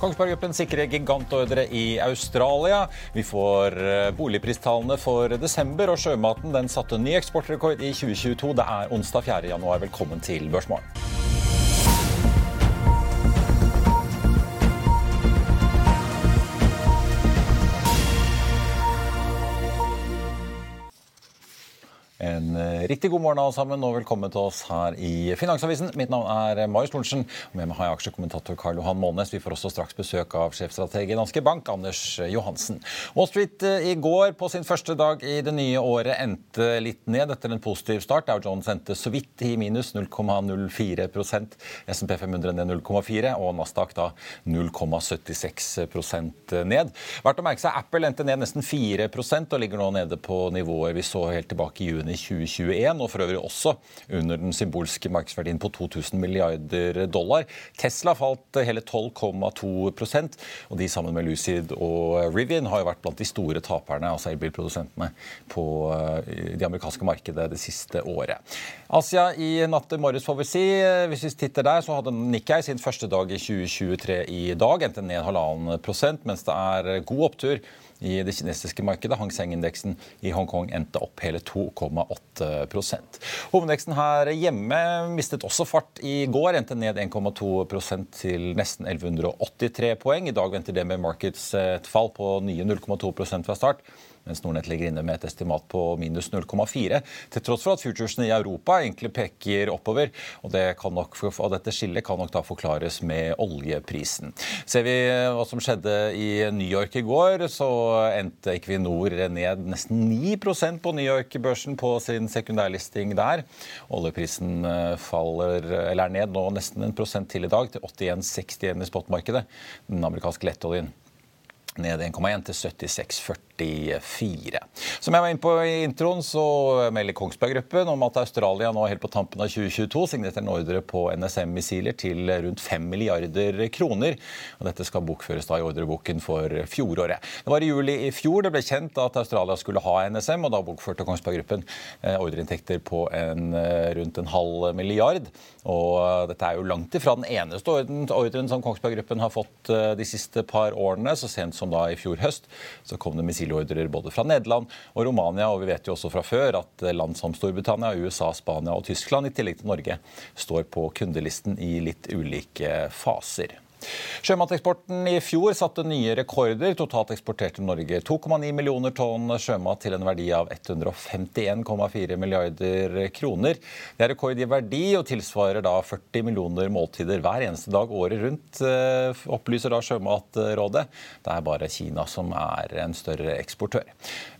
Kongsberg Gruppen sikrer gigantordre i Australia. Vi får eh, boligpristallene for desember, og sjømaten den satte ny eksportrekord i 2022. Det er onsdag 4. januar. Velkommen til Børsmorgen. Eh, riktig god morgen alle sammen, og velkommen til oss her i Finansavisen. Mitt navn er Marius Lorentzen, og med meg har jeg aksjekommentator Karl Johan Månes. Vi får også straks besøk av sjefstrateg i Danske Bank, Anders Johansen. Wall Street eh, i går på sin første dag i det nye året endte litt ned etter en positiv start. Dow Jones endte så vidt i minus 0,04% SMP 500 ned 0,4 og Nasdaq da 0,76% ned. Verdt å merke seg Apple endte ned nesten 4% og ligger nå nede på nivåer vi så helt tilbake i juni juni 2021, og for øvrig også under den symbolske markedsverdien på 2000 milliarder dollar. Tesla falt hele 12,2% og de sammen med Lucid og Rivian har jo vært blant de store taperne, altså elbilprodusentene, på de det amerikanske markedet det siste året. Asia i natt til morges, får vi si. Hvis vi titter der, så hadde Nikkei sin første dag i 2023 i dag, endte ned halvannen prosent, mens det er god opptur i det kinesiske markedet. Hang Seng-indeksen i Hongkong endte opp hele 2,8% Hovedveksten her hjemme mistet også fart i går, endte ned 1,2% til nesten 1183 poeng. I dag venter det med markeds et fall på nye 0,2% fra start mens Nordnett ligger inne med et estimat på minus 0,4. Til tross for at futuresene i Europa egentlig peker oppover. og, det nok, og Dette skillet kan nok da forklares med oljeprisen. Ser vi hva som skjedde i New York i går, så endte Equinor ned nesten 9% på New York-børsen på sin sekundærlisting der. Oljeprisen eh, faller, eller er ned nå nesten en prosent til i dag, til 81,61 i spotmarkedet. Den amerikanske lettoljen ned 1,1 til 76,44. Som jeg var inne på i introen, så melder Kongsberg Gruppen om at Australia nå helt på tampen av 2022 signerte en ordre på NSM-missiler til rundt 5 milliarder kroner. Og dette skal bokføres da i ordreboken for fjoråret. Det var i juli i fjor det ble kjent at Australia skulle ha NSM, og da bokførte Kongsberg Gruppen eh, ordreinntekter på en, eh, rundt en halv milliard. Og eh, dette er jo langt ifra den eneste ordren som Kongsberg Gruppen har fått de siste par årene. Så sent som som da i fjor høst så kom det missilordrer både fra Nederland og Romania. Og vi vet jo også fra før at land som Storbritannia, USA, Spania og Tyskland, i tillegg til Norge, står på kundelisten i litt ulike faser. Sjømateksporten i fjor satte nye rekorder. Totalt eksporterte Norge 2,9 millioner tonn sjømat til en verdi av 151,4 milliarder kroner. Det er rekord i verdi og tilsvarer da 40 millioner måltider hver eneste dag året rundt, eh, opplyser da Sjømatrådet. Det er bare Kina som er en større eksportør.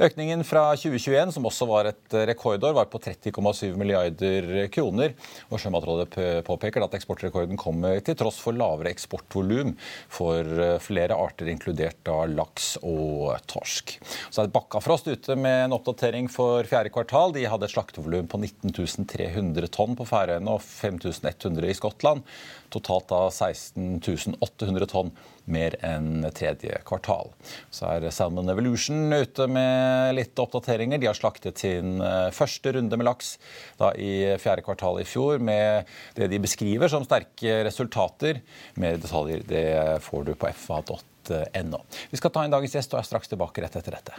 Økningen fra 2021, som også var et rekordår, var på 30,7 milliarder kroner. Og Sjømatrådet påpeker at eksportrekorden kommer til tross for lavere eksport volum for eh, flere arter, inkludert da laks og torsk. Så er Bakkafrost ute med en oppdatering for fjerde kvartal. De hadde et slaktevolum på 19 300 tonn på Færøyene og 5100 i Skottland. Totalt da 16 800 tonn mer enn tredje kvartal. Så er Salmon Evolution ute med litt oppdateringer. De har slaktet sin eh, første runde med laks da i fjerde kvartal i fjor med det de beskriver som sterke resultater. Mer detaljer det får du på fa.no. Vi skal ta inn dagens gjest og er straks tilbake rett etter dette.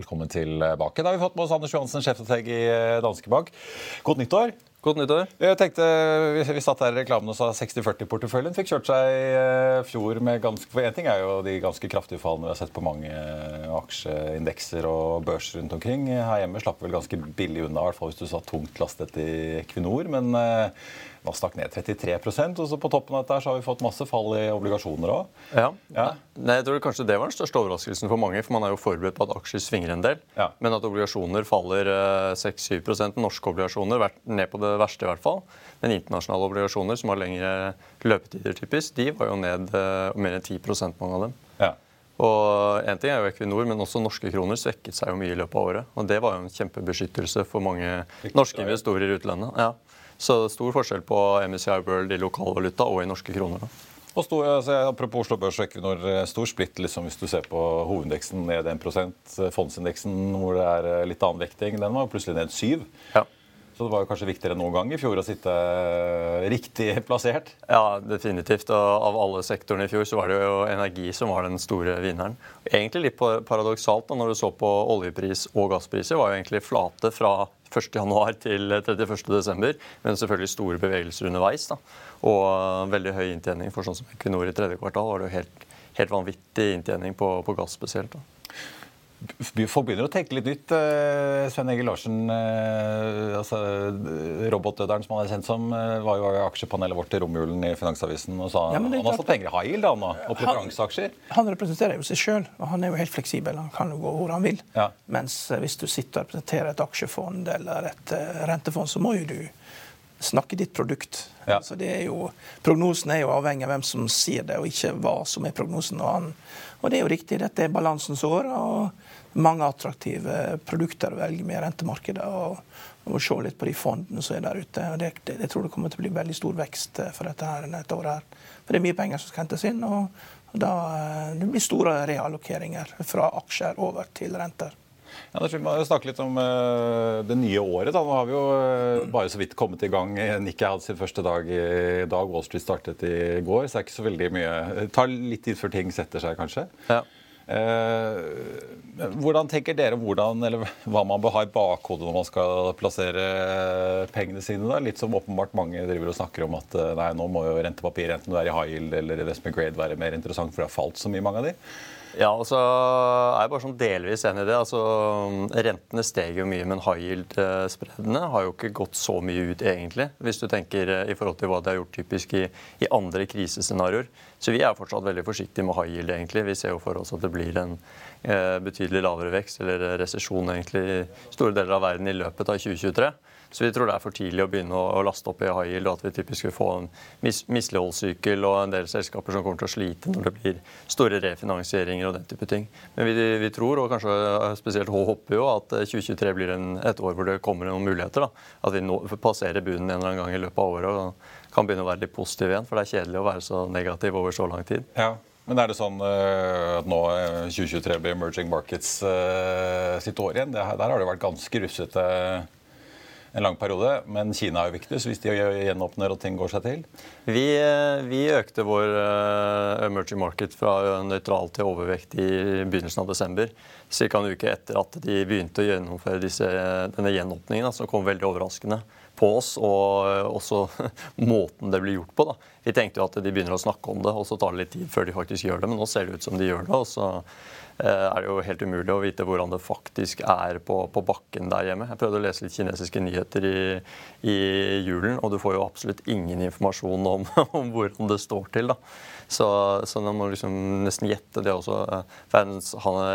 Velkommen tilbake. Da har vi fått med oss Anders Johansen, sjefstrateg i eh, Danske Bank. Godt nyttår. Godt nyttår. Jeg tenkte, Vi, vi satt her i reklamen og sa 60-40-porteføljen fikk kjørt seg i eh, fjor med ganske For én ting er jo de ganske kraftige fallene vi har sett på mange eh, aksjeindekser og børser rundt omkring. Her hjemme slapp vi vel ganske billig unna, i hvert fall hvis du satt tungt lastet i Equinor. Men Nasdaq ned 33% og så på toppen av dette så har vi fått masse fall i obligasjoner òg. Ja. ja. Nei, jeg tror kanskje det var den største overraskelsen for mange. For man er jo forberedt på at aksjer svinger en del. Ja. Men at obligasjoner faller 6-7 eh, norske obligasjoner vært ned på det verste, i hvert fall. Men internasjonale obligasjoner som har lengre løpetider, typisk, de var jo ned uh, mer enn 10 mange av dem. Ja. Og en ting er jo Equinor, men også norske kroner svekket seg jo mye i løpet av året. Og det var jo en kjempebeskyttelse for mange norske investorer i utlandet. Ja. Så stor forskjell på MSCI World i lokalvaluta og i norske kroner. da. Og stor, altså, apropos Oslo Børs Equinor, eh, stor splitt liksom, hvis du ser på hovedindeksen ned 1 Fondsindeksen hvor det er eh, litt annen vekting, den var plutselig ned 7 ja. Så det var kanskje viktigere enn noen gang i fjor å sitte eh, riktig plassert? Ja, definitivt. Og av alle sektorene i fjor så var det jo energi som var den store vinneren. Egentlig litt paradoksalt da, når du så på oljepris og gasspriser, var jo egentlig flate fra 1.1 til 31.12., men selvfølgelig store bevegelser underveis. da. Og veldig høy inntjening for sånn som Equinor i tredje kvartal. var det jo helt, helt vanvittig inntjening på, på gass spesielt. da. Folk begynner å tenke litt nytt. Eh, Sven Egil Larsen, eh, altså, robotdøderen som han er kjent som, eh, var jo i aksjepanelet vårt i romjulen i Finansavisen og sa ja, han har fått penger i high yield og preferanseaksjer. Han, han representerer jo seg sjøl, og han er jo helt fleksibel. Han kan jo gå hvor han vil. Ja. Mens hvis du sitter og representerer et aksjefond eller et rentefond, så må jo du snakke ditt produkt. Ja. Så det er jo, Prognosen er jo avhengig av hvem som sier det, og ikke hva som er prognosen. Og, han, og det er jo riktig, dette er balansens år. og mange attraktive produkter å velge med i rentemarkedet. Og, og se litt på de fondene som er der ute. og det, det, Jeg tror det kommer til å bli veldig stor vekst eh, for dette her, dette året. her. For det er mye penger som skal hentes inn. og, og da, eh, Det blir store reallokeringer fra aksjer over til renter. Ja, vi må snakke litt om uh, det nye året. Da. Nå har vi jo bare så vidt kommet i gang. Nikkei hadde sin første dag i dag. Wall Street startet i går, så det er ikke så veldig mye Det tar litt tid før ting setter seg, kanskje. Ja. Eh, hvordan tenker dere hvordan, eller hva man bør ha i bakhodet når man skal plassere pengene sine? Da? Litt som åpenbart mange driver og snakker om at eh, nei, nå må jo rentepapir, enten du er i high yield eller investment grade, være mer interessant, for det har falt så mye, mange av de. Ja, altså er bare sånn delvis enig i det. Altså, rentene steg jo mye, men high yield-spredene har jo ikke gått så mye ut, egentlig. Hvis du tenker eh, i forhold til hva de har gjort typisk i, i andre krisescenarioer. Så vi er fortsatt veldig forsiktige med high yield, egentlig. Vi ser jo for oss at det blir en eh, betydelig lavere vekst, eller resesjon, egentlig, i store deler av verden i løpet av 2023. Så vi tror det er for tidlig å begynne å, laste opp i high yield, og at vi typisk vil få en mis misligholdssykkel og en del selskaper som kommer til å slite når det blir store refinansieringer og den type ting. Men vi, vi tror, og kanskje spesielt håper jo, at 2023 blir en, et år hvor det kommer noen muligheter. Da. At vi nå passerer bunnen en eller annen gang i løpet av året og kan begynne å være litt positive igjen. For det er kjedelig å være så negativ over så lang tid. Ja. Men er det sånn uh, at nå 2023 blir emerging markets sitt år igjen? Det, der har det vært ganske russete en lang periode. Men Kina er jo viktig, så hvis de gjenåpner og ting går seg til? Vi, eh, vi økte vår uh, emerging market fra nøytral til overvekt i begynnelsen av desember. Ca. en uke etter at de begynte å gjennomføre disse, denne gjenåpningen, som kom veldig overraskende på oss, og også måten det blir gjort på. Da. Vi tenkte jo at de begynner å snakke om det, og så tar det litt tid før de faktisk gjør det. Men nå ser det ut som de gjør det. og så Eh, er det jo helt umulig å vite hvordan det faktisk er på, på bakken der hjemme. Jeg prøvde å lese litt kinesiske nyheter i, i julen, og du får jo absolutt ingen informasjon om, om hvordan det står til. da. Så, så man må liksom nesten gjette det også. Verdens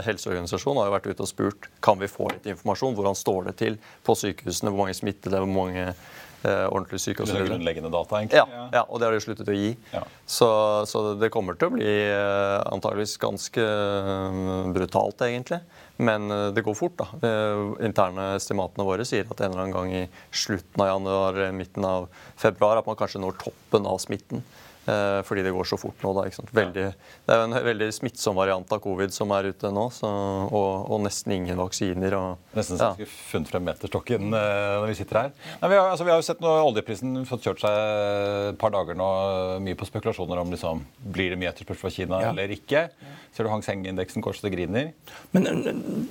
helseorganisasjon har jo vært ute og spurt kan vi få litt informasjon. Hvordan står det til på sykehusene? Hvor mange smittede? Hvor mange eh, ordentlig syke osv. Grunnleggende data, egentlig. Ja, ja, og det har de sluttet å gi. Ja. Så, så, det kommer til å bli eh, antageligvis ganske eh, brutalt, egentlig. Men eh, det går fort. da. De interne estimatene våre sier at en eller annen gang i slutten av januar, midten av februar, at man kanskje når toppen av smitten. Eh, fordi det går så fort nå. Da, veldig, det er jo en veldig smittsom variant av covid som er ute nå, så, og, og, nesten ingen vaksiner. Og, nesten så ja. vi skulle funnet frem meterstokken uh, når vi sitter her. Nei, vi, har, altså, vi, har, jo sett noe, oljeprisen fått kjørt seg et par dager nå, mye på spekulasjoner om liksom, blir det mye etterspørsel fra Kina ja. eller ikke. Ser du Hang Seng-indeksen det griner? Men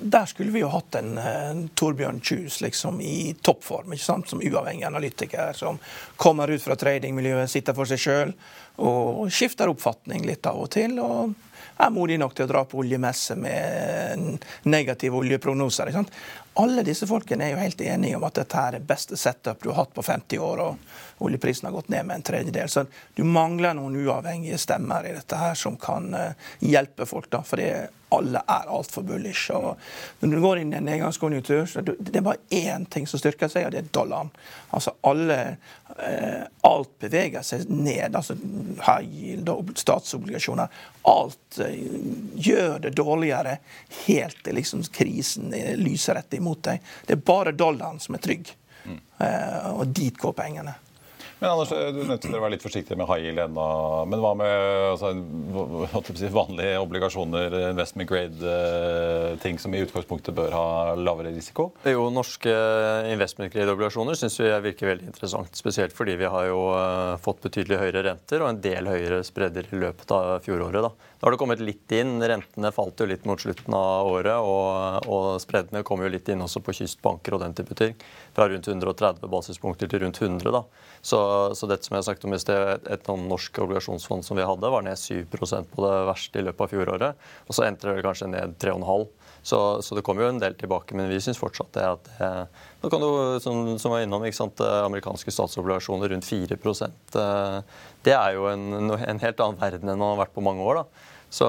der skulle vi jo hatt en en Torbjørn Kjus liksom, i toppform, ikke sant? som uavhengig analytiker, som kommer ut fra tradingmiljøet, sitter for seg sjøl og skifter oppfatning litt av og til. og er modig nok til å dra på oljemesse med negative oljeprognoser. Alle disse folkene er jo helt enige om at dette er det beste setup du har hatt på 50 år, og oljeprisen har gått ned med en tredjedel. Så du mangler noen uavhengige stemmer i dette her som kan uh, hjelpe folk. da, for alle er altfor bullish. Og når du går inn i en nedgangskonjunktur, så det er bare én ting som styrker seg, og det er dollaren. Altså alle eh, Alt beveger seg ned. altså High yield, statsobligasjoner. Alt eh, gjør det dårligere helt til liksom krisen lyser rett imot deg. Det er bare dollaren som er trygg. Mm. Eh, og dit går pengene. Men Anders, Du nødt til å være litt forsiktig med high yield ennå. Men hva med altså, vanlige obligasjoner, investment grade-ting eh, som i utgangspunktet bør ha lavere risiko? Jo, Norske investment grade-obligasjoner syns vi virker veldig interessant. Spesielt fordi vi har jo fått betydelig høyere renter og en del høyere spredder i løpet av fjoråret. da. Da har det kommet litt inn. Rentene falt jo litt mot slutten av året. Og, og spreddene kom jo litt inn også på kystbanker og den type ting. Fra rundt 130 basispunkter til rundt 100. da. Så, så dette som jeg sagt om i sted, et, et norsk obligasjonsfond som vi hadde, var ned 7% på det verste i løpet av fjoråret. Og så endte det kanskje ned 3,5 så, så, det kommer jo en del tilbake, men vi syns fortsatt det at det, Nå kan du, som, som var innom, ikke sant, amerikanske statsobligasjoner rundt 4 eh, Det er jo en, en helt annen verden enn man har vært på mange år. da. Så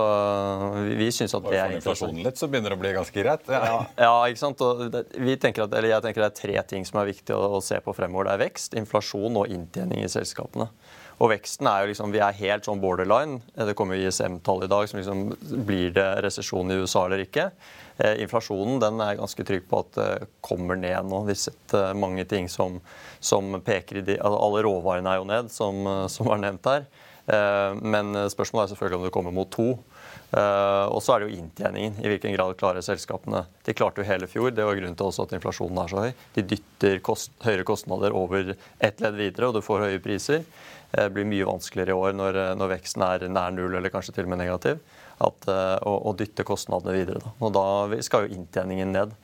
vi, vi syns at det er inflasjonen litt, så begynner det å bli ganske greit. Ja, ja ikke sant. Det, vi tenker at, eller jeg tenker det er tre ting som er viktig å, å, se på fremover. Det er vekst, inflasjon og inntjening i selskapene. Og veksten er jo liksom, Vi er helt sånn borderline. Det kommer jo ISM-tall i dag som liksom Blir det resesjon i USA eller ikke? Eh, inflasjonen den er ganske trygg på at det kommer ned nå. Vi har sett eh, mange ting som, som peker i de, altså Alle råvarene er jo ned, som, som var nevnt her. Eh, men spørsmålet er selvfølgelig om det kommer mot to. Uh, og så er det jo inntjeningen. I hvilken grad klarer selskapene De klarte jo hele fjor. Det var grunnen til også at inflasjonen er så høy. De dytter kost, høyere kostnader over ett ledd videre, og du får høye priser. Det uh, blir mye vanskeligere i år når, når, veksten er nær null eller kanskje til og med negativ, at, å, å, dytte kostnadene videre. Da. Og da skal jo inntjeningen ned.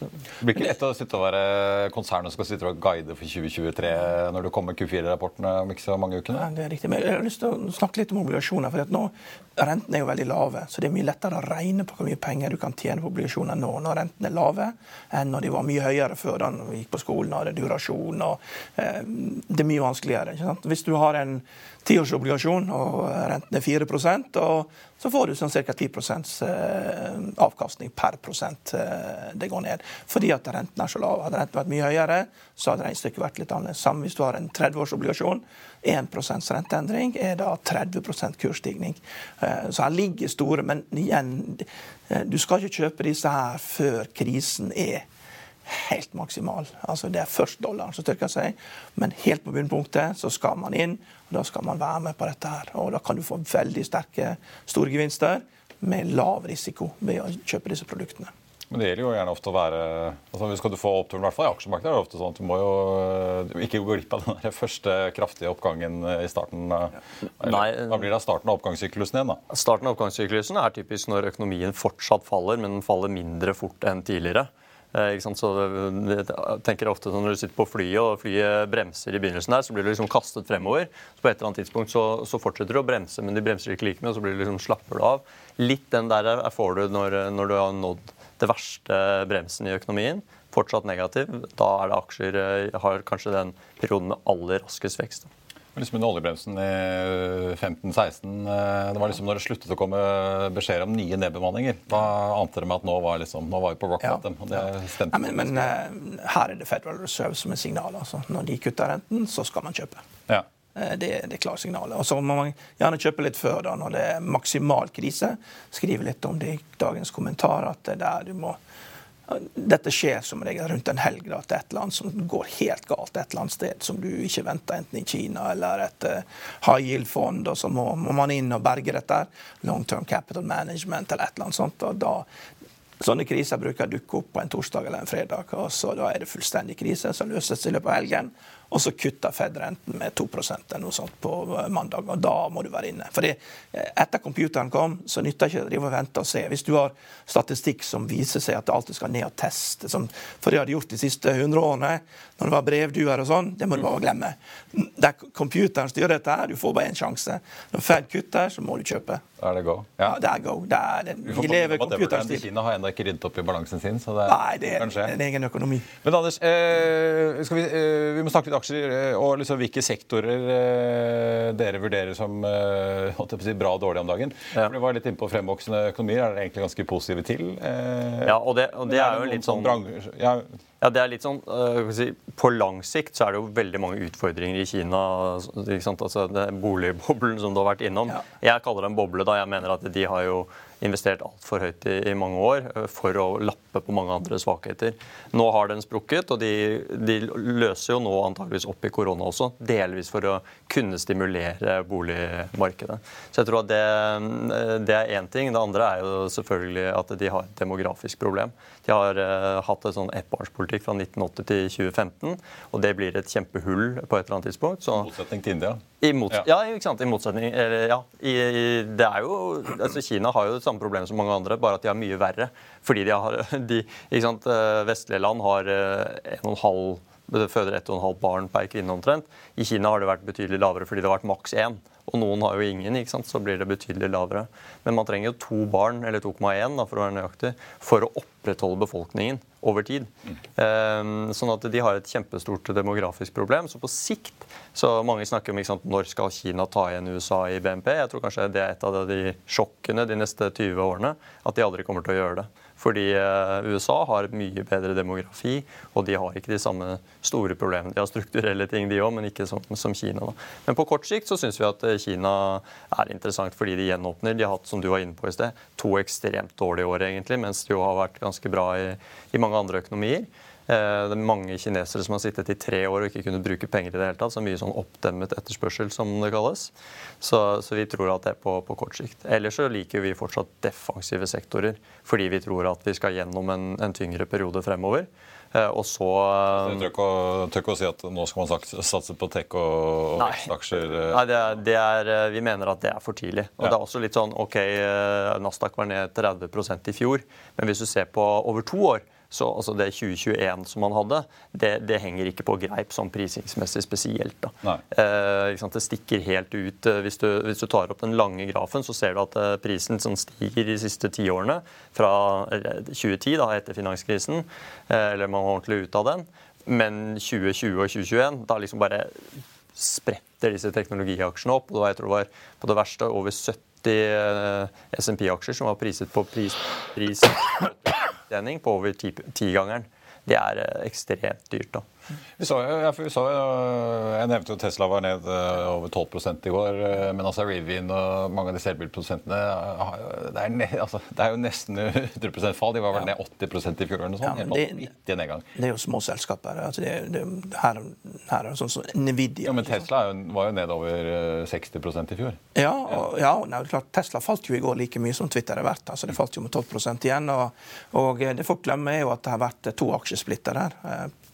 Det blir ikke lett å sitte og være konsernet som skal sitte og guide for 2023 når du kommer Q4-rapportene om ikke så mange ukene? Ja, det er riktig. Men jeg har lyst til å snakke litt om obligasjoner. for nå Rentene er jo veldig lave, så det er mye lettere å regne på hvor mye penger du kan tjene på obligasjoner nå når rentene er lave, enn når de var mye høyere før da vi gikk på skolen og hadde durasjon. Og, eh, det er mye vanskeligere. Hvis du har en tiårsobligasjon og renten er 4% og så får du sånn ca. 10 eh, avkastning per prosent eh, det går ned. Fordi at renten er så lav. Hadde renten vært mye høyere, så hadde regnestykket vært litt annerledes. Samme hvis du har en 30-årsobligasjon. 1% renteendring er da 30% kursstigning. Eh, så her ligger store, men igjen, du skal ikke kjøpe disse her før krisen er helt maksimal. Altså Det er først dollaren som styrker seg, men helt på bunnpunktet så skal man inn. og Da skal man være med på dette. her, og Da kan du få veldig sterke store gevinster med lav risiko ved å kjøpe disse produktene. Men det gjelder jo gjerne ofte å være altså Skal du få oppturen, i hvert fall i aksjemarkedet, er det ofte sånn at du må jo ikke gå glipp av den der første kraftige oppgangen i starten. Nei. Hva blir det av starten av oppgangssyklusen igjen? da? Starten av oppgangssyklusen er typisk når økonomien fortsatt faller, men den faller mindre fort enn tidligere. Eh, så jeg tenker ofte sånn Når du sitter på flyet og flyet bremser i begynnelsen, der, så blir du liksom kastet fremover. Så på et eller annet tidspunkt så, så fortsetter du å bremse, men de bremser ikke like mye. og Så blir du liksom slapper du av. Litt den der får du når, når du har nådd det verste bremsen i økonomien. Fortsatt negativ. Da er det aksjer eh, har kanskje den perioden med aller raskest vekst. Liksom under oljebremsen i 15-16, eh, det var liksom når det sluttet å komme beskjeder om nye nedbemanninger. Da ante meg at nå var, liksom, nå var vi på rock bottom. Ja. og det stemte. Ja, men, men uh, her er det Federal Reserve som er signalet. Altså. Når de kutter renten, så skal man kjøpe. Ja. Eh, det, det, er klare signalet. Og så må man gjerne kjøpe litt før, da, når det er maksimal krise. Skrive litt om det i dagens kommentar, at det er der du må dette skjer som regel rundt en helg da, til et eller annet som går helt galt et eller annet sted som du ikke venter, enten i Kina eller et uh, high yield-fond. og Så må, må, man inn og berge dette. Long term capital management eller et eller annet sånt. og da Sånne kriser bruker dukke opp på en torsdag eller en fredag. og så Da er det fullstendig krise som løses i løpet av helgen. Og så kutter Fed renten med 2 eller noe sånt på mandag. og Da må du være inne. Fordi Etter computeren kom, så nytter ikke å drive og vente og se. Hvis du har statistikk som viser seg at det alltid skal ned og teste, som, for jeg hadde gjort de siste 100 årene, når det var brevduer og sånn, det må du bare glemme. Der computeren styrer dette, her, du får bare én sjanse. Når Fed kutter, så må du kjøpe. Da er det go. Ja, det er go. Det er, det, vi, vi lever computerstil. Kina har ennå ikke ryddet opp i balansen sin, så det, Nei, det er en egen økonomi. Men Anders, eh, vi, eh, vi, må snakke litt aksjer eh, og liksom hvilke sektorer eh, dere vurderer som eh, si, bra og dårlig om dagen. Ja. For det var litt inne på fremvoksende økonomier. Er dere egentlig ganske positive til? Eh, ja, og det, og det er, er jo litt sånn ja, ja, det er litt sånn, uh, si, På lang sikt så er det jo veldig mange utfordringer i Kina. Altså, det Boligboblen som du har vært innom. Ja. Jeg kaller det en boble. da Jeg mener at de har jo investert altfor høyt i, i, mange år uh, for å lappe på mange andre svakheter. Nå har den sprukket, og de, de, løser jo nå antageligvis opp i korona også. Delvis for å kunne stimulere boligmarkedet. Så jeg tror at det, uh, det er én ting. Det andre er jo selvfølgelig at de har et demografisk problem. De har uh, hatt et sånn ettbarnspolitikk fra 1980 til 2015, og det blir et kjempehull på et eller annet tidspunkt. Så, motsetning til India? I mot, ja. ja. ikke sant. I motsetning eller, ja, i, i, det er jo, altså Kina har jo det samme problemet som mange andre, bare at de har mye verre. Fordi de har, de, ikke sant, eh, Vestlige land har eh, en og en halv føder ett og en halvt barn per kvinne omtrent. I Kina har det vært betydelig lavere fordi det har vært maks én og noen har jo ingen, ikke sant? så blir det betydelig lavere. Men man trenger jo to barn, eller 2,1 for å være nøyaktig, for å opprettholde befolkningen over tid. Um, sånn at de har et kjempestort demografisk problem. Så på sikt så Mange snakker om ikke sant, når skal Kina ta igjen USA i BNP. Jeg tror kanskje det er et av de sjokkene de neste 20 årene. At de aldri kommer til å gjøre det. Fordi eh, USA har mye bedre demografi, og de har ikke de samme store problemene. De har strukturelle ting, de òg, men ikke som, som Kina. Da. Men på kort sikt så syns vi at eh, Kina er interessant fordi de gjenåpner. De har hatt, som du var inne på i sted, to ekstremt dårlige år, egentlig, mens de jo har vært ganske bra i, i mange andre økonomier. Eh, det er mange kinesere som har sittet i tre år og ikke kunnet bruke penger i det hele tatt. Så mye sånn oppdemmet etterspørsel, som det kalles. Så, så vi tror at det er på, på, kort sikt. Ellers så liker vi fortsatt defensive sektorer, fordi vi tror at vi skal gjennom en, en tyngre periode fremover. Eh, og så Du tør ikke, å, si at nå skal man satse på tech og, vekstaksjer? aksjer? Eh? Nei, det er, det er, vi mener at det er for tidlig. Og ja. det er også litt sånn OK, Nasdaq var ned 30% i fjor, men hvis du ser på over to år, så altså det 2021 som man hadde, det, det, henger ikke på greip sånn prisingsmessig spesielt. Eh, det stikker helt ut. Eh, hvis du, hvis du, tar opp den lange grafen, så ser du at eh, prisen sånn, stiger de siste ti årene, fra 2010, eh, da, etter finanskrisen, eh, eller man var ordentlig ut av den, men 2020 og 2021, da liksom bare spretter disse teknologiaksjene opp. og Jeg tror det var på det verste over 70 SMP-aksjer som var priset på pris, pris opptjening på over tigangeren. Det er eh, ekstremt dyrt. da. Vi så, ja, vi så, jeg nevnte jo Tesla var ned eh, over 12% i går. Eh, men altså Rivian og mange av disse elbilprodusentene det, er altså, det er jo nesten 100% fall. De var vel ned 80% i fjor. sånt. Ja, det, det er jo små selskaper. Altså det, det, her, her er sånn som Nvidia. Ja, Men Tesla var jo ned over 60% i fjor. Ja, og, ja nei, klart, Tesla falt jo i går like mye som Twitter er verdt. altså Det falt jo med 12 igjen. Og, og det folk glemmer, er jo at det har vært to aksjesplitter her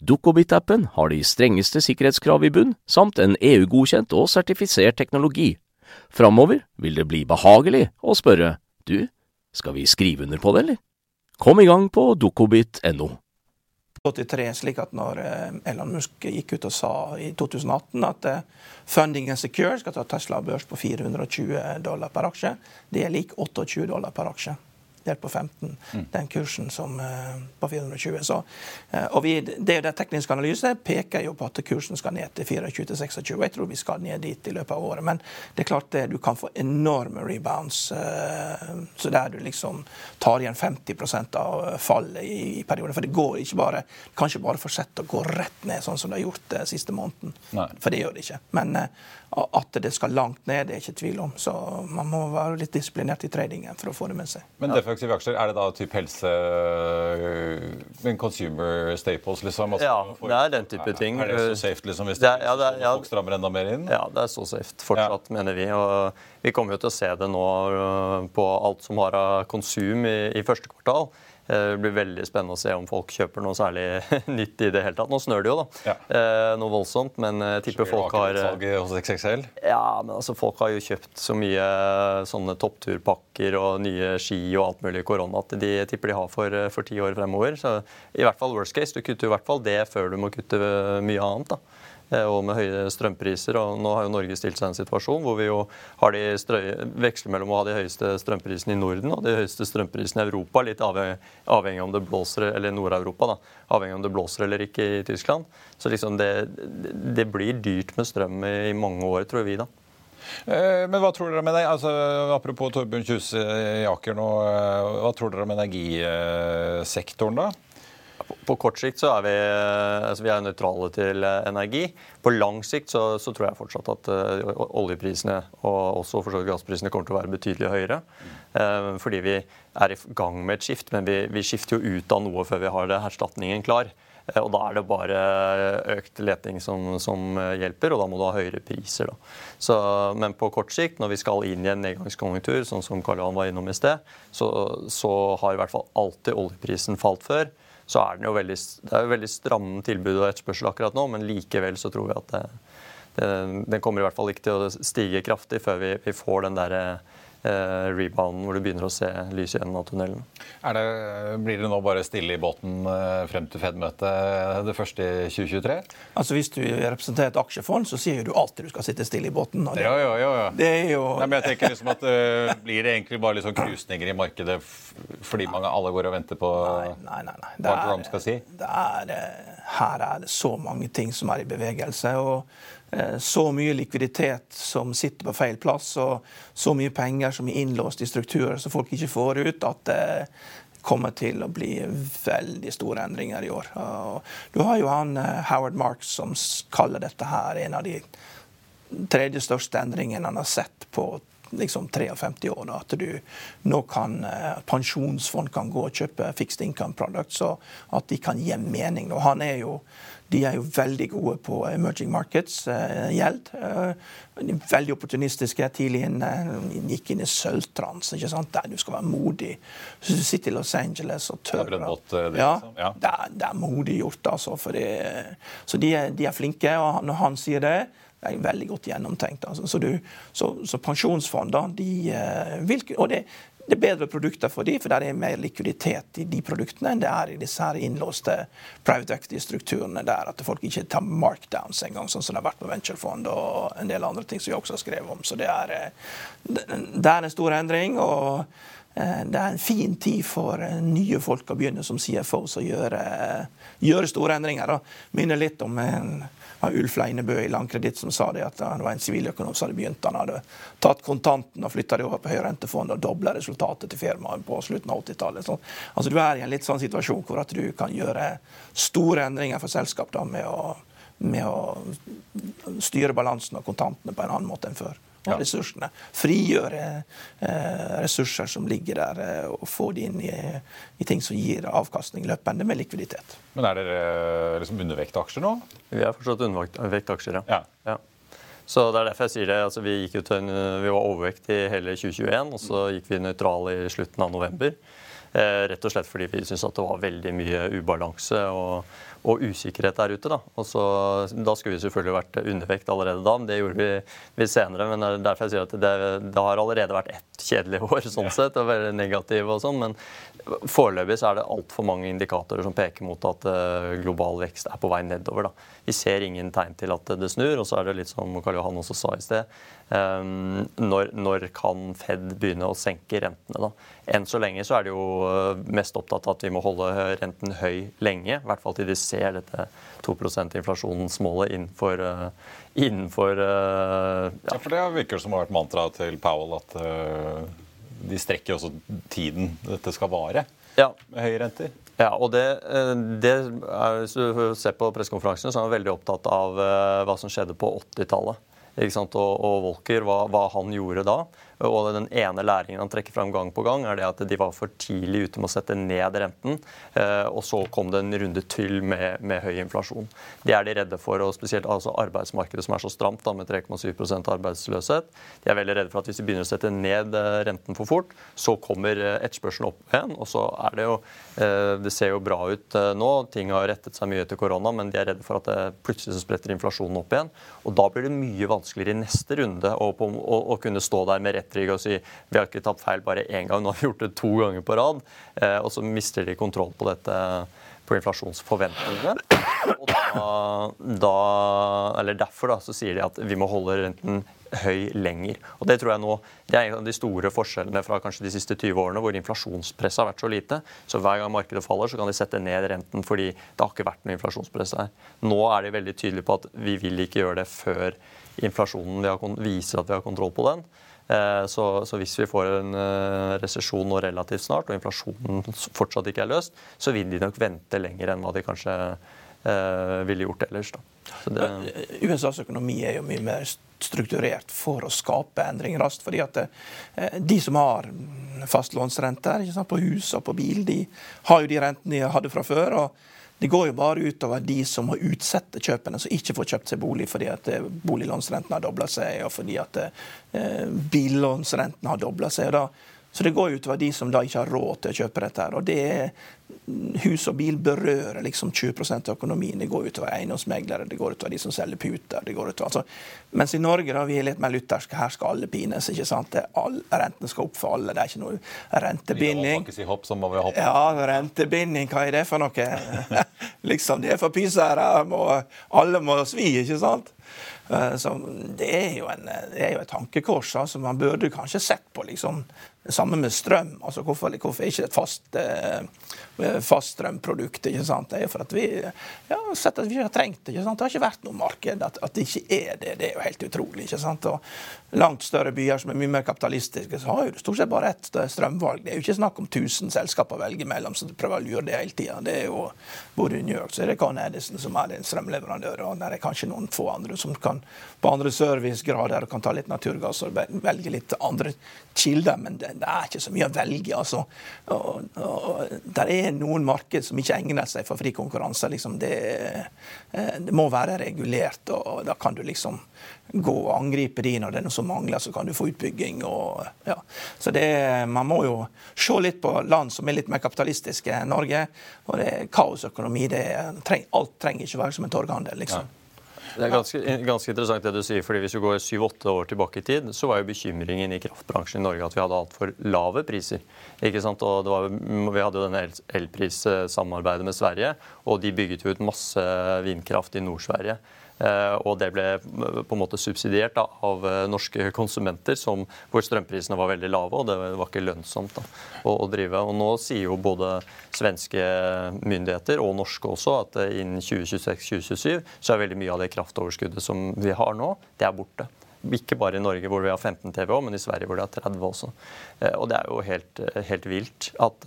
Dukkobit-appen har de strengeste sikkerhetskrav i bunn, samt en EU-godkjent og sertifisert teknologi. Framover vil det bli behagelig å spørre du, skal vi skrive under på det, eller? Kom i gang på dukkobit.no. 83, slik at når eh, Elon Musk gikk ut og sa i 2018 at eh, funding and secure skal ta Tesla børs på 420 dollar per aksje, det er lik 28 dollar per aksje delt på 15, mm. den kursen som uh, på 420. Så, uh, og vi, det, det tekniske analyse peker jo på at kursen skal ned til 24-26. Jeg tror vi skal ned dit i løpet av året. Men det er klart det, du kan få enorme rebounds. Uh, så der du liksom tar igjen 50% av fallet i, i perioden. For det går ikke bare kan ikke bare fortsette å gå rett ned, sånn som det har gjort den siste måneden. Nei. For det gjør det ikke. Men at det skal langt ned, det er ikke tvil om. Så man må være litt disiplinert i tradingen for å få det med seg. Men defensive aksjer, er det da typ helse Men consumer staples, liksom? Altså, ja, det er den type ting. Er det så safe liksom, hvis det er, ja, det er, ja, folk strammer enda mer inn? Ja, det er så safe fortsatt, ja. mener vi. Og vi kommer jo til å se det nå øh, på alt som har av konsum i, i første kvartal. Eh, det blir veldig spennende å se om folk kjøper noe særlig nytt i det hele tatt. Nå snør det jo, da. Ja. Eh, noe voldsomt, men jeg tipper folk har hos XXL? Ja, men altså folk har jo kjøpt så mye sånne toppturpakker og nye ski og alt mulig i korona at de tipper de har for, for ti år fremover. Så i hvert fall worst case. Du kutter i hvert fall det før du må kutte mye annet. da. Eh, og med høye strømpriser. og Nå har jo Norge stilt seg i en situasjon hvor vi jo har de veksler mellom å ha de høyeste strømprisene i Norden og de høyeste strømprisene i Europa, litt avhengig, avhengig om det blåser, eller Nord-Europa, da, avhengig om det blåser eller ikke i Tyskland. Så liksom det, det blir dyrt med strøm i mange år, tror vi. da. Eh, men hva tror dere med deg? Altså, apropos Torbjørn Kjuse i Aker nå. Eh, hva tror dere om energisektoren, da? På kort sikt så er vi, altså vi er nøytrale til eh, energi. På lang sikt så, så tror jeg fortsatt at uh, oljeprisene og også for gassprisene kommer til å være betydelig høyere. Uh, fordi vi er i gang med et skift, men vi, vi, skifter jo ut av noe før vi har det, erstatningen klar. Og da er det bare økt leting som, som, hjelper, og da må du ha høyere priser. Så, men på kort sikt, når vi skal inn i en nedgangskonjunktur, sånn som Karl Johan var innom i sted, så, så har i hvert fall alltid oljeprisen falt før så er den jo veldig, det er jo veldig stramme tilbud og etterspørsel akkurat nå, men likevel så tror vi at det, det, den kommer i hvert fall ikke til å stige kraftig før vi, vi får den der eh, rebounden hvor du begynner å se lys i enden av tunnelen. Det, blir det nå bare stille i båten eh, frem til Fed-møtet det første i 2023? Altså Hvis du representerer et aksjefond, så sier du alltid du skal sitte stille i båten. Det, ja, ja, ja, det er jo... Nei, men jeg tenker liksom at uh, Blir det egentlig bare litt sånn krusninger i markedet fordi mange alle går og venter på nei, nei, nei, nei. hva Trump skal si? Det er, her er det så mange ting som er i bevegelse. og Eh, så mye likviditet som sitter på feil plass, og så mye penger som er innlåst i strukturer som folk ikke får ut, at det kommer til å bli veldig store endringer i år. Du har jo han eh, Howard Marks som kaller dette her en av de tredje største endringene han har sett på liksom 53 år. At du nå kan eh, pensjonsfond kan gå og kjøpe fixed income products, og at de kan gi mening. Og han er jo de er jo veldig gode på emerging markets, uh, gjeld. Uh, veldig opportunistiske. Tidlig inn, uh, gikk inn i sølvtrans, der du skal være modig. Så du sitter i Los Angeles og tør. Det er ja, ja. Det, er, det er modig gjort, altså. Det, så de er, de er, flinke, og når han sier det det er veldig godt gjennomtenkt. Altså. Så, du, så, så pensjonsfonder de vil, Og det, det er bedre produkter for dem, for det er mer likviditet i de produktene enn det er i disse her innlåste private equity-strukturene der at folk ikke tar markdowns engang, sånn som det har vært på venturefond og en del andre ting som vi også har skrevet om. Så det er, eh, det er en stor endring. og det er en fin tid for eh, nye folk å begynne som CFOs å gjøre, gjøre store endringer. Minner litt om en Ulf Leinebø i Landkreditt som sa det at han var en siviløkonom som hadde begynt. Han hadde tatt kontanten og flytta det over på høyrentefond og dobla resultatet til firmaet på slutten av 80-tallet. Altså, du er i en litt sånn situasjon hvor at du kan gjøre store endringer for selskap da, med, å, med å styre balansen og kontantene på en annen måte enn før av ressursene. Frigjøre eh, ressurser som ligger der, eh, og få de inn i, i, ting som gir avkastning løpende med likviditet. Men er dere eh, liksom undervekt aksjer nå? Vi er fortsatt undervekt aksjer, ja. ja. Så det er derfor jeg sier det. Altså, vi, gikk ut, vi var overvekt i hele 2021, og så gikk vi nøytrale i slutten av november. Rett og slett fordi vi syntes at det var veldig mye ubalanse. og og usikkerhet der ute. Da og så, da skulle vi selvfølgelig vært undervekt allerede da, men det gjorde vi, vi senere. men derfor jeg sier at det, det har allerede vært ett kjedelig år sånn sett, og veldig negativ og sånn, men foreløpig så er det altfor mange indikatorer som peker mot at uh, global vekst er på vei nedover. da. Vi ser ingen tegn til at det snur, og så er det litt som Karl Johan også sa i sted. Um, når, når, kan Fed begynne å senke rentene? da? Enn så lenge så er de jo eh, mest opptatt av at vi må holde renten høy lenge. I hvert fall til de ser dette 2 %-inflasjonsmålet innenfor, uh, innenfor uh, ja. ja. For det virker som har vært mantraet til Powell at uh, de strekker også tiden dette skal vare ja. med høye renter. Ja, og det, det er, Hvis du ser på pressekonferansene, så er han veldig opptatt av hva som skjedde på 80-tallet. Og, og Volker, hva, hva, han gjorde da. Og den ene læringen han trekker fram gang på gang, er det at de var for tidlig ute med å sette ned renten. Eh, og så kom det en runde til med, med høy inflasjon. Det er de redde for, og spesielt altså arbeidsmarkedet som er så stramt da, med 3,7% arbeidsløshet. De er veldig redde for at hvis de begynner å sette ned eh, renten for fort, så kommer eh, etterspørselen opp igjen. Og så er det jo Det ser jo bra ut nå. Ting har rettet seg mye etter korona, men de er redde for at det plutselig spretter inflasjonen opp igjen. Og da blir det mye vanskeligere i neste runde å, å, å kunne stå der med rett Trygg og si vi har ikke tatt feil bare én gang, nå har vi gjort det to ganger på rad. Eh, og så mister de kontroll på dette på inflasjonsforventningene. Og da, da, eller derfor da, så sier de at vi må holde renten høy lenger. Og Det tror jeg nå, det er en av de store forskjellene fra kanskje de siste 20 årene, hvor inflasjonspresset har vært så lite. Så hver gang markedet faller, så kan de sette ned renten fordi det har ikke vært noe inflasjonspress her. Nå er de veldig tydelige på at vi vil ikke gjøre det før inflasjonen viser at vi har kontroll på den. Eh, så, så, hvis vi får en uh, resesjon nå relativt snart, og inflasjonen fortsatt ikke er løst, så vil de nok vente lenger enn hva de kanskje uh, ville gjort ellers. Det... USAs økonomi er jo mye mer strukturert for å skape endring raskt. fordi at De som har fastlånsrenter på hus og på bil, de har jo de rentene de hadde fra før. og det går jo bare utover de som må utsette kjøpene, som ikke får kjøpt seg bolig fordi at eh, boliglånsrenten har dobla seg, og fordi at eh, billånsrenten har dobla seg. og da så det går utover de som da ikke har råd til å kjøpe dette. her, og det er Hus og bil berører liksom 20% av økonomien. Det går utover eiendomsmeglere, det går utover de som selger puter. det går utover, altså. Mens i Norge da, vi er litt mer lutherske. Her skal alle pines. ikke sant? All, renten skal opp for alle. Det er ikke noe rentebinding. Si hopp, så må vi hoppe. Ja, rentebinding, hva er det for noe? liksom, Det er for pysere. Alle må svi, ikke sant? Eh, så det er jo, en, det er jo et tankekors. altså Man burde kanskje sett på liksom det samme med strøm. altså Hvorfor, hvorfor er ikke et fast, eh, fast strømprodukt? ikke sant? Det er jo for at vi ja, sett at vi har trengt det. ikke sant? Det har ikke vært noe marked. At, at, det ikke er det, det er jo helt utrolig. ikke sant? Og langt større byer som er mye mer kapitalistiske, så har jo stort sett bare ett strømvalg. Det er jo ikke snakk om 1000 selskaper å velge mellom som prøver å lure det hele tida. Det jo både i New York så er det Con Edison som er en strømleverandør, og der er kanskje noen få andre som kan på andre servicegrader kan ta litt naturgass og velge litt andre kilder. men det, det er ikke så mye å velge. altså. Og, der er noen marked som ikke egner seg for fri konkurranse. Liksom. Det, eh, det, må være regulert, og da kan du liksom gå og angripe de når det er noe som mangler, så kan du få utbygging. Og, ja. Så det, Man må jo se litt på land som er litt mer kapitalistiske enn Norge. og det er Kaosøkonomi. Det, alt trenger ikke være som en torghandel. liksom. Ja. Det er ganske, ganske, interessant det du sier, fordi Hvis du går syv-åtte år tilbake i tid, så var jo bekymringen i kraftbransjen i Norge at vi hadde altfor lave priser. Ikke sant? Og var, vi hadde jo denne elprissamarbeidet med Sverige, og de bygget jo ut masse vindkraft i Nord-Sverige. Eh, og det ble eh, på en måte subsidiert av eh, norske konsumenter, som, hvor strømprisene var veldig lave, og det var ikke lønnsomt da, å, å, drive. Og Nå sier jo både svenske myndigheter og norske også at innen 2026-2027 så er veldig mye av det kraftoverskuddet som vi har nå, det er borte. Ikke bare i Norge hvor vi har 15 TVO, men i Sverige hvor det er 30 også. Og det er jo helt, helt vilt at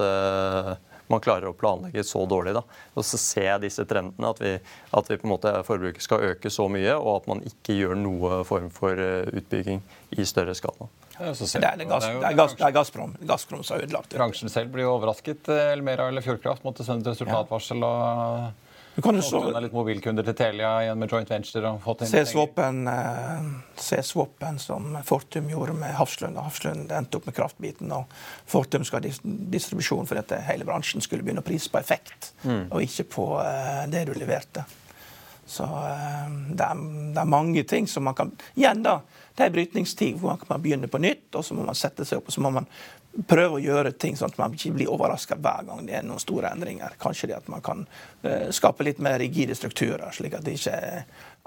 man klarer å planlegge så dårlig. Da. Og så ser jeg disse trendene, at, vi, at vi på en måte forbruket skal øke så mye, og at man ikke gjør noe form for eh, utbygging i større skala. Det, er, det, gass, det, er gass, det er Gazprom, Gazprom som har ødelagt det. Bransjen selv blir jo overrasket. Elmera eller Fjordkraft måtte sende resultatvarsel. og Du kan jo så... litt mobilkunder til Telia igjen med joint venture og fått inn Se swappen, eh, som Fortum gjorde med Hafslund. Hafslund endte opp med kraftbiten, og Fortum skal ha distribusjon for dette hele bransjen skulle begynne å prise på effekt, mm. og ikke på eh, det du leverte. Så eh, det er, det er, mange ting som man kan Igjen, da. Det er brytningstid hvor man kan begynne på nytt, og så må man sette seg opp og så må man prøve å gjøre ting sånn at man ikke blir overraska hver gang det er noen store endringer. Kanskje det at man kan uh, skape litt mer rigide strukturer, slik at ikke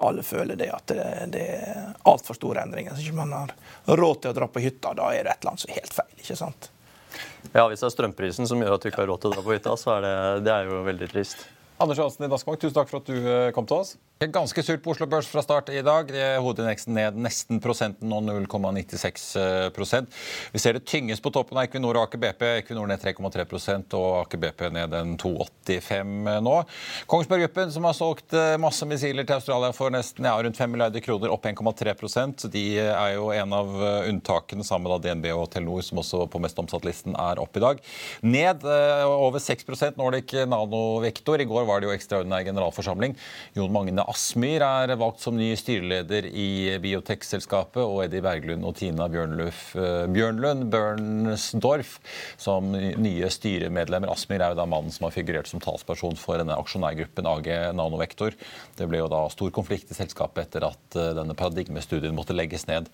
alle føler det at det, er altfor store endringer. Så ikke man har råd til å dra på hytta. Da er det et eller annet som er helt feil. ikke sant? Ja, Hvis det er strømprisen som gjør at du ikke har råd til å dra på hytta, så er det, det er jo veldig trist. Anders Johansen i Danske Bank, tusen takk for at du eh, kom til oss. Ganske surt på Oslo Børs fra start i dag. Hovedindeksen ned nesten prosenten, nå 0,96% Vi ser det tynges på toppen av Equinor og Aker BP. Equinor ned 3,3% og Aker BP ned en 2,85 nå. Kongsberg Gruppen, som har solgt eh, masse missiler til Australia for nesten ja, rundt 5 milliarder kroner, opp 1,3% De er jo en av eh, unntakene sammen med DNB og Telenor, som også på mest omsatt-listen er opp i dag. Ned over 6% Nordic Nanovektor. I går var det jo ekstraordinær generalforsamling. Jon Magne Aspmyr er valgt som ny styreleder i Biotech-selskapet, og Eddie Berglund og Tina Bjørnluf, eh, Bjørnlund Bjørnsdorf som nye styremedlemmer. Aspmyr er jo da mannen som har figurert som talsperson for denne aksjonærgruppen AG Nanovektor. Det ble jo da stor konflikt i selskapet etter at eh, denne paradigmestudien måtte legges ned.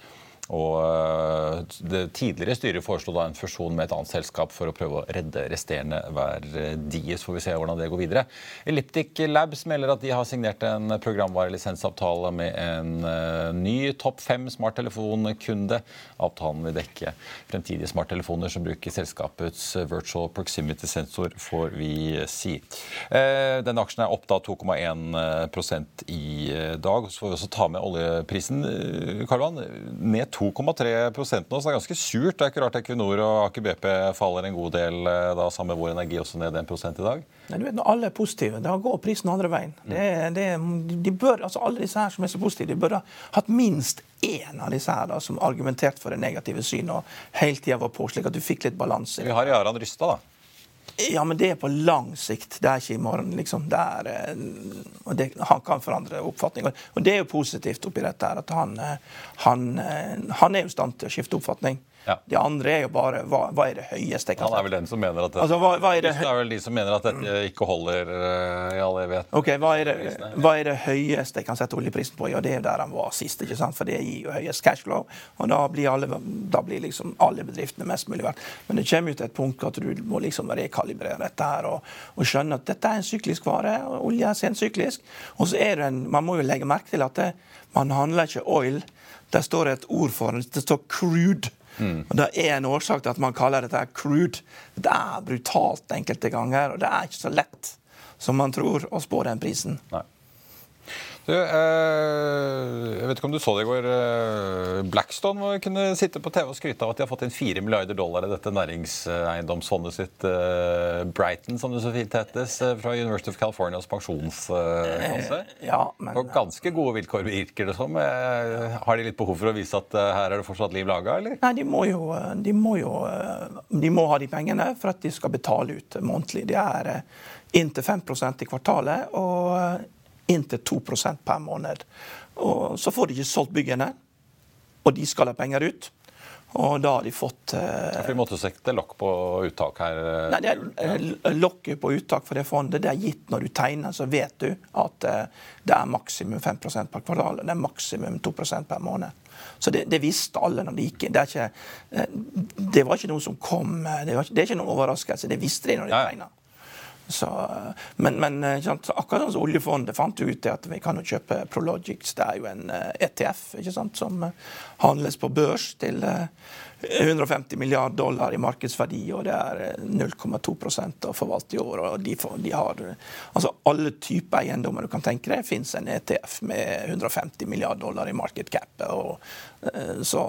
Og eh, Det tidligere styret foreslo da en fusjon med et annet selskap for å prøve å redde resterende verdier. Så får vi se hvordan det går videre. Elliptic Labs melder at de har signert en programvarelisensavtale med en uh, ny topp fem smarttelefonkunde. Avtalen vil dekke fremtidige smarttelefoner som bruker selskapets virtual proximity sensor, får vi si. Uh, denne aksjen er opp da 2,1% i dag. Så får vi også ta med oljeprisen. Karvan, ned 2,3% nå, så det er ganske surt. Det er ikke rart Equinor og Aker BP faller en god del, eh, da sammen med Vår Energi også ned 1 i dag? Nei, du vet, Når alle er positive, da går prisen andre veien. Det, det, de bør, altså Alle disse her som er så positive, de bør ha hatt minst én av disse her da, som argumenterte for det negative synet og hele tida var på, slik at du fikk litt balanse. Vi har Jarand Rystad, da. Ja, men det er på lang sikt. Det er ikke i morgen. liksom. Er, eh, og det, han kan forandre oppfatning. Og det er jo positivt oppi dette her, at han, eh, han, eh, han er i stand til å skifte oppfatning. Ja. Det andre er jo bare hva, hva er det høyeste jeg kan Han er vel den som mener at dette, altså, hva, hva er det, det, er vel de som mener at dette ikke holder uh, i all evighet. Ok, hva er, det, hva er, det, høyeste jeg kan sette oljeprisen på? Ja, det er der han var sist. ikke sant? For det gir jo høyest cashflow. Og da blir, alle, da blir liksom alle bedriftene mest mulig verdt. Men det kommer jo til et punkt at du må liksom rekalibrere dette her og, og skjønne at dette er en syklisk vare. og Olje er sensyklisk. Og så er det en, man må jo legge merke til at det, man handler ikke oil. Der står det et ord for det. Det står crude. Mm. Og Det er en årsak til at man kaller dette crude. Det er brutalt enkelte ganger, og det er ikke så lett som man tror å spå den prisen. Nei. Du, eh, jeg vet ikke om du så det i går. Blackstone må kunne sitte på TV og skryte av at de har fått inn 4 milliarder dollar i dette næringseiendomsfondet sitt, eh, Brighton, som det så fint hetes, eh, fra University of Californias pensjonskasse. Eh, ja, men... Og ganske gode vilkår, virker det som. Eh, har de litt behov for å vise at her er det fortsatt liv laga, eller? Nei, de må, jo, de må jo de må ha de pengene for at de skal betale ut månedlig. Det er inntil 5% i kvartalet. og inntil 2% per måned. Og så får de ikke solgt byggene, og de skal ha penger ut. Og da har de fått eh, Vi måtte sette lokk på uttak her? Eh, nei, det er Lokket på uttak for det fondet det er gitt når du tegner, så vet du at eh, det er maksimum 5% per kvartal. Det er maksimum 2% per måned. Så det, det, visste alle når de gikk inn. Det, eh, det, var ikke noe som kom Det, var, det er ikke noen overraskelse. Det visste de når de tegna. Så, men, men eh, akkurat som oljefondet fant ut at vi kan jo kjøpe Prologics. Det er jo en ETF eh, ikke sant, som eh, handles på børs til 150 milliard dollar i markedsverdi, og det er 0,2 å forvalte i år. og de, de, har altså Alle typer eiendommer du kan tenke deg, fins en ETF med 150 milliard dollar i market cap. Så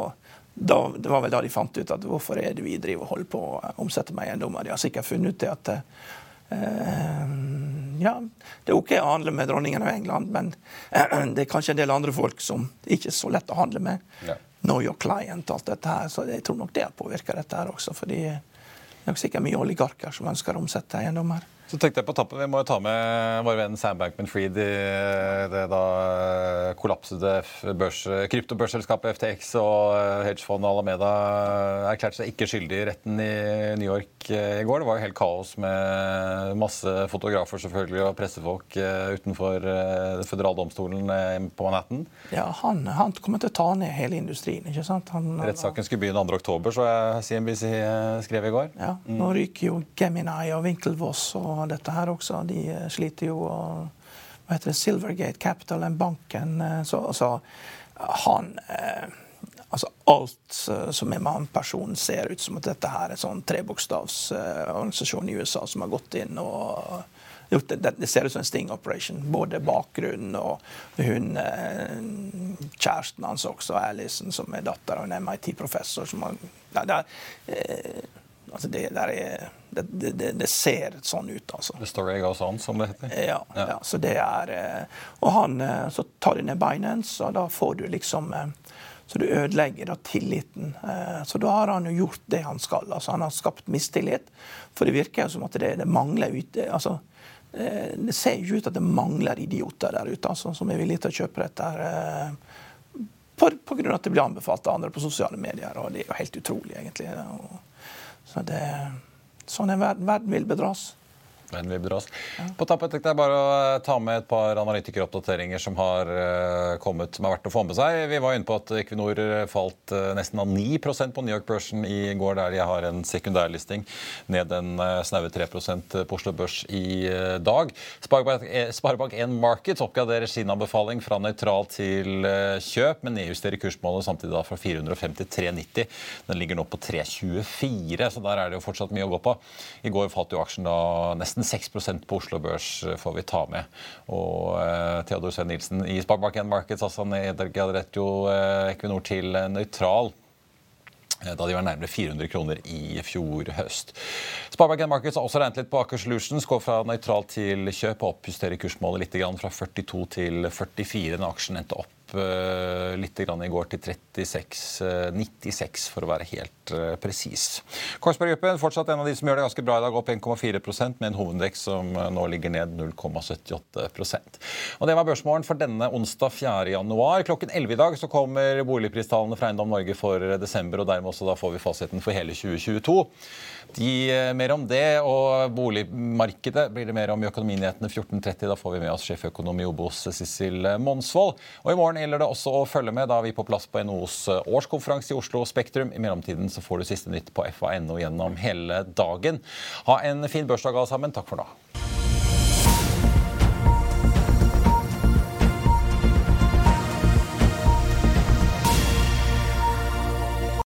da, det var vel da de fant ut at hvorfor er det vi driver og holder på å omsette med eiendommer. De har sikkert funnet ut det at Eh, ja, det er OK å handle med dronningen av England, men eh, det er kanskje en del andre folk som ikke er så lett å handle med. Ja. Know your client og alt dette her. Så jeg tror nok det har påvirka dette her også. fordi det er nok sikkert mye oligarker som ønsker å omsette eiendommer. Så tenkte jeg på tappen, Vi må jo ta med vår venn Sam Bankman-Fried i det da kollapsede børs, kryptobørsselskapet FTX og hedgefondet Alameda erklærte seg ikke skyldig i retten i New York i går. Det var jo helt kaos med masse fotografer selvfølgelig og pressefolk utenfor føderale på Manhattan. Ja, han, han, kommer til å ta ned hele industrien. ikke sant? Han, Rettssaken skulle begynne 2.10, så jeg CNBC skrev i går. Ja, Nå ryker jo Gemini og Winklevoss og og dette her også. De eh, sliter jo og hva heter det, Silvergate Capital, den banken. Eh, så, så han eh, Altså alt som er personen, ser ut som at dette her er en sånn trebokstavsorganisasjon i USA som har gått inn og gjort det. Det ser ut som en sting operation. Både bakgrunnen og hun kjæresten hans også, Alison, som er datter av en MIT-professor. som har, det, det, Altså det, er, det, det, det, ser sånn ut, altså. The story goes on, som det heter? Ja. ja. ja så det er, eh, og han, eh, så tar de ned Binance, og da får du liksom eh, Så du ødelegger da tilliten. Så da har han jo gjort det han skal. altså Han har skapt mistillit. For det virker jo som at det, mangler ute altså, Det ser jo ut at det mangler idioter der ute altså, som er villige til å kjøpe dette. her på, på grunn av at det blir anbefalt av andre på sosiale medier. og Det er jo helt utrolig, egentlig. Og, så det, sånn er verden. Verden vil bedras. Men vi oss. Ja. På tappet jeg bare å eh, ta med et par analytikeroppdateringer som har uh, kommet som er verdt å få med seg. Vi var inne på at Equinor eh, falt nesten av 9% på New York-børsen i går, der de har en sekundærlisting. Ned en snaue 3% på Oslo Børs i dag. Sparebank 1 Markets oppgraderer sin anbefaling fra nøytral til kjøp, men nedjusterer kursmålet samtidig da fra 450 til 390. Den ligger nå på 324, så der er det jo fortsatt mye å gå på. I går falt jo aksjen da nesten nesten 6% på Oslo Børs eh, får vi ta med. Og uh, Theodor Svein Nilsen i Sparebank 1 Markets altså nedgraderte jo uh, Equinor til nøytral da de var nærmere 400 kroner i fjor høst. Sparebank Markets har også regnet litt på Aker Solutions. Går fra nøytral til kjøp og oppjusterer kursmålet litt fra 42 til 44. Den aksjen endte opp opp uh, litt i går til 36,96 uh, for å være helt uh, presis. Korsberg Gruppen fortsatt en av de som gjør det ganske bra i dag, opp 1,4% med en hovedvekst som nå ligger ned 0,78% Og Det var børsmålen for denne onsdag 4. januar. Klokken 11 i dag så kommer boligpristallene fra Eiendom Norge for desember, og dermed også da får vi fasiten for hele 2022. De, mer om det og boligmarkedet blir det mer om i Økonominyhetene 14.30. Da får vi med oss sjeføkonom i Obos Sissel Monsvold. Og i morgen morgen gjelder det også å følge med. Da er vi på plass på NHOs eh, årskonferanse i Oslo Spektrum. I mellomtiden så får du siste nytt på fa.no gjennom hele dagen. Ha en fin børsdag alle sammen. Takk for nå.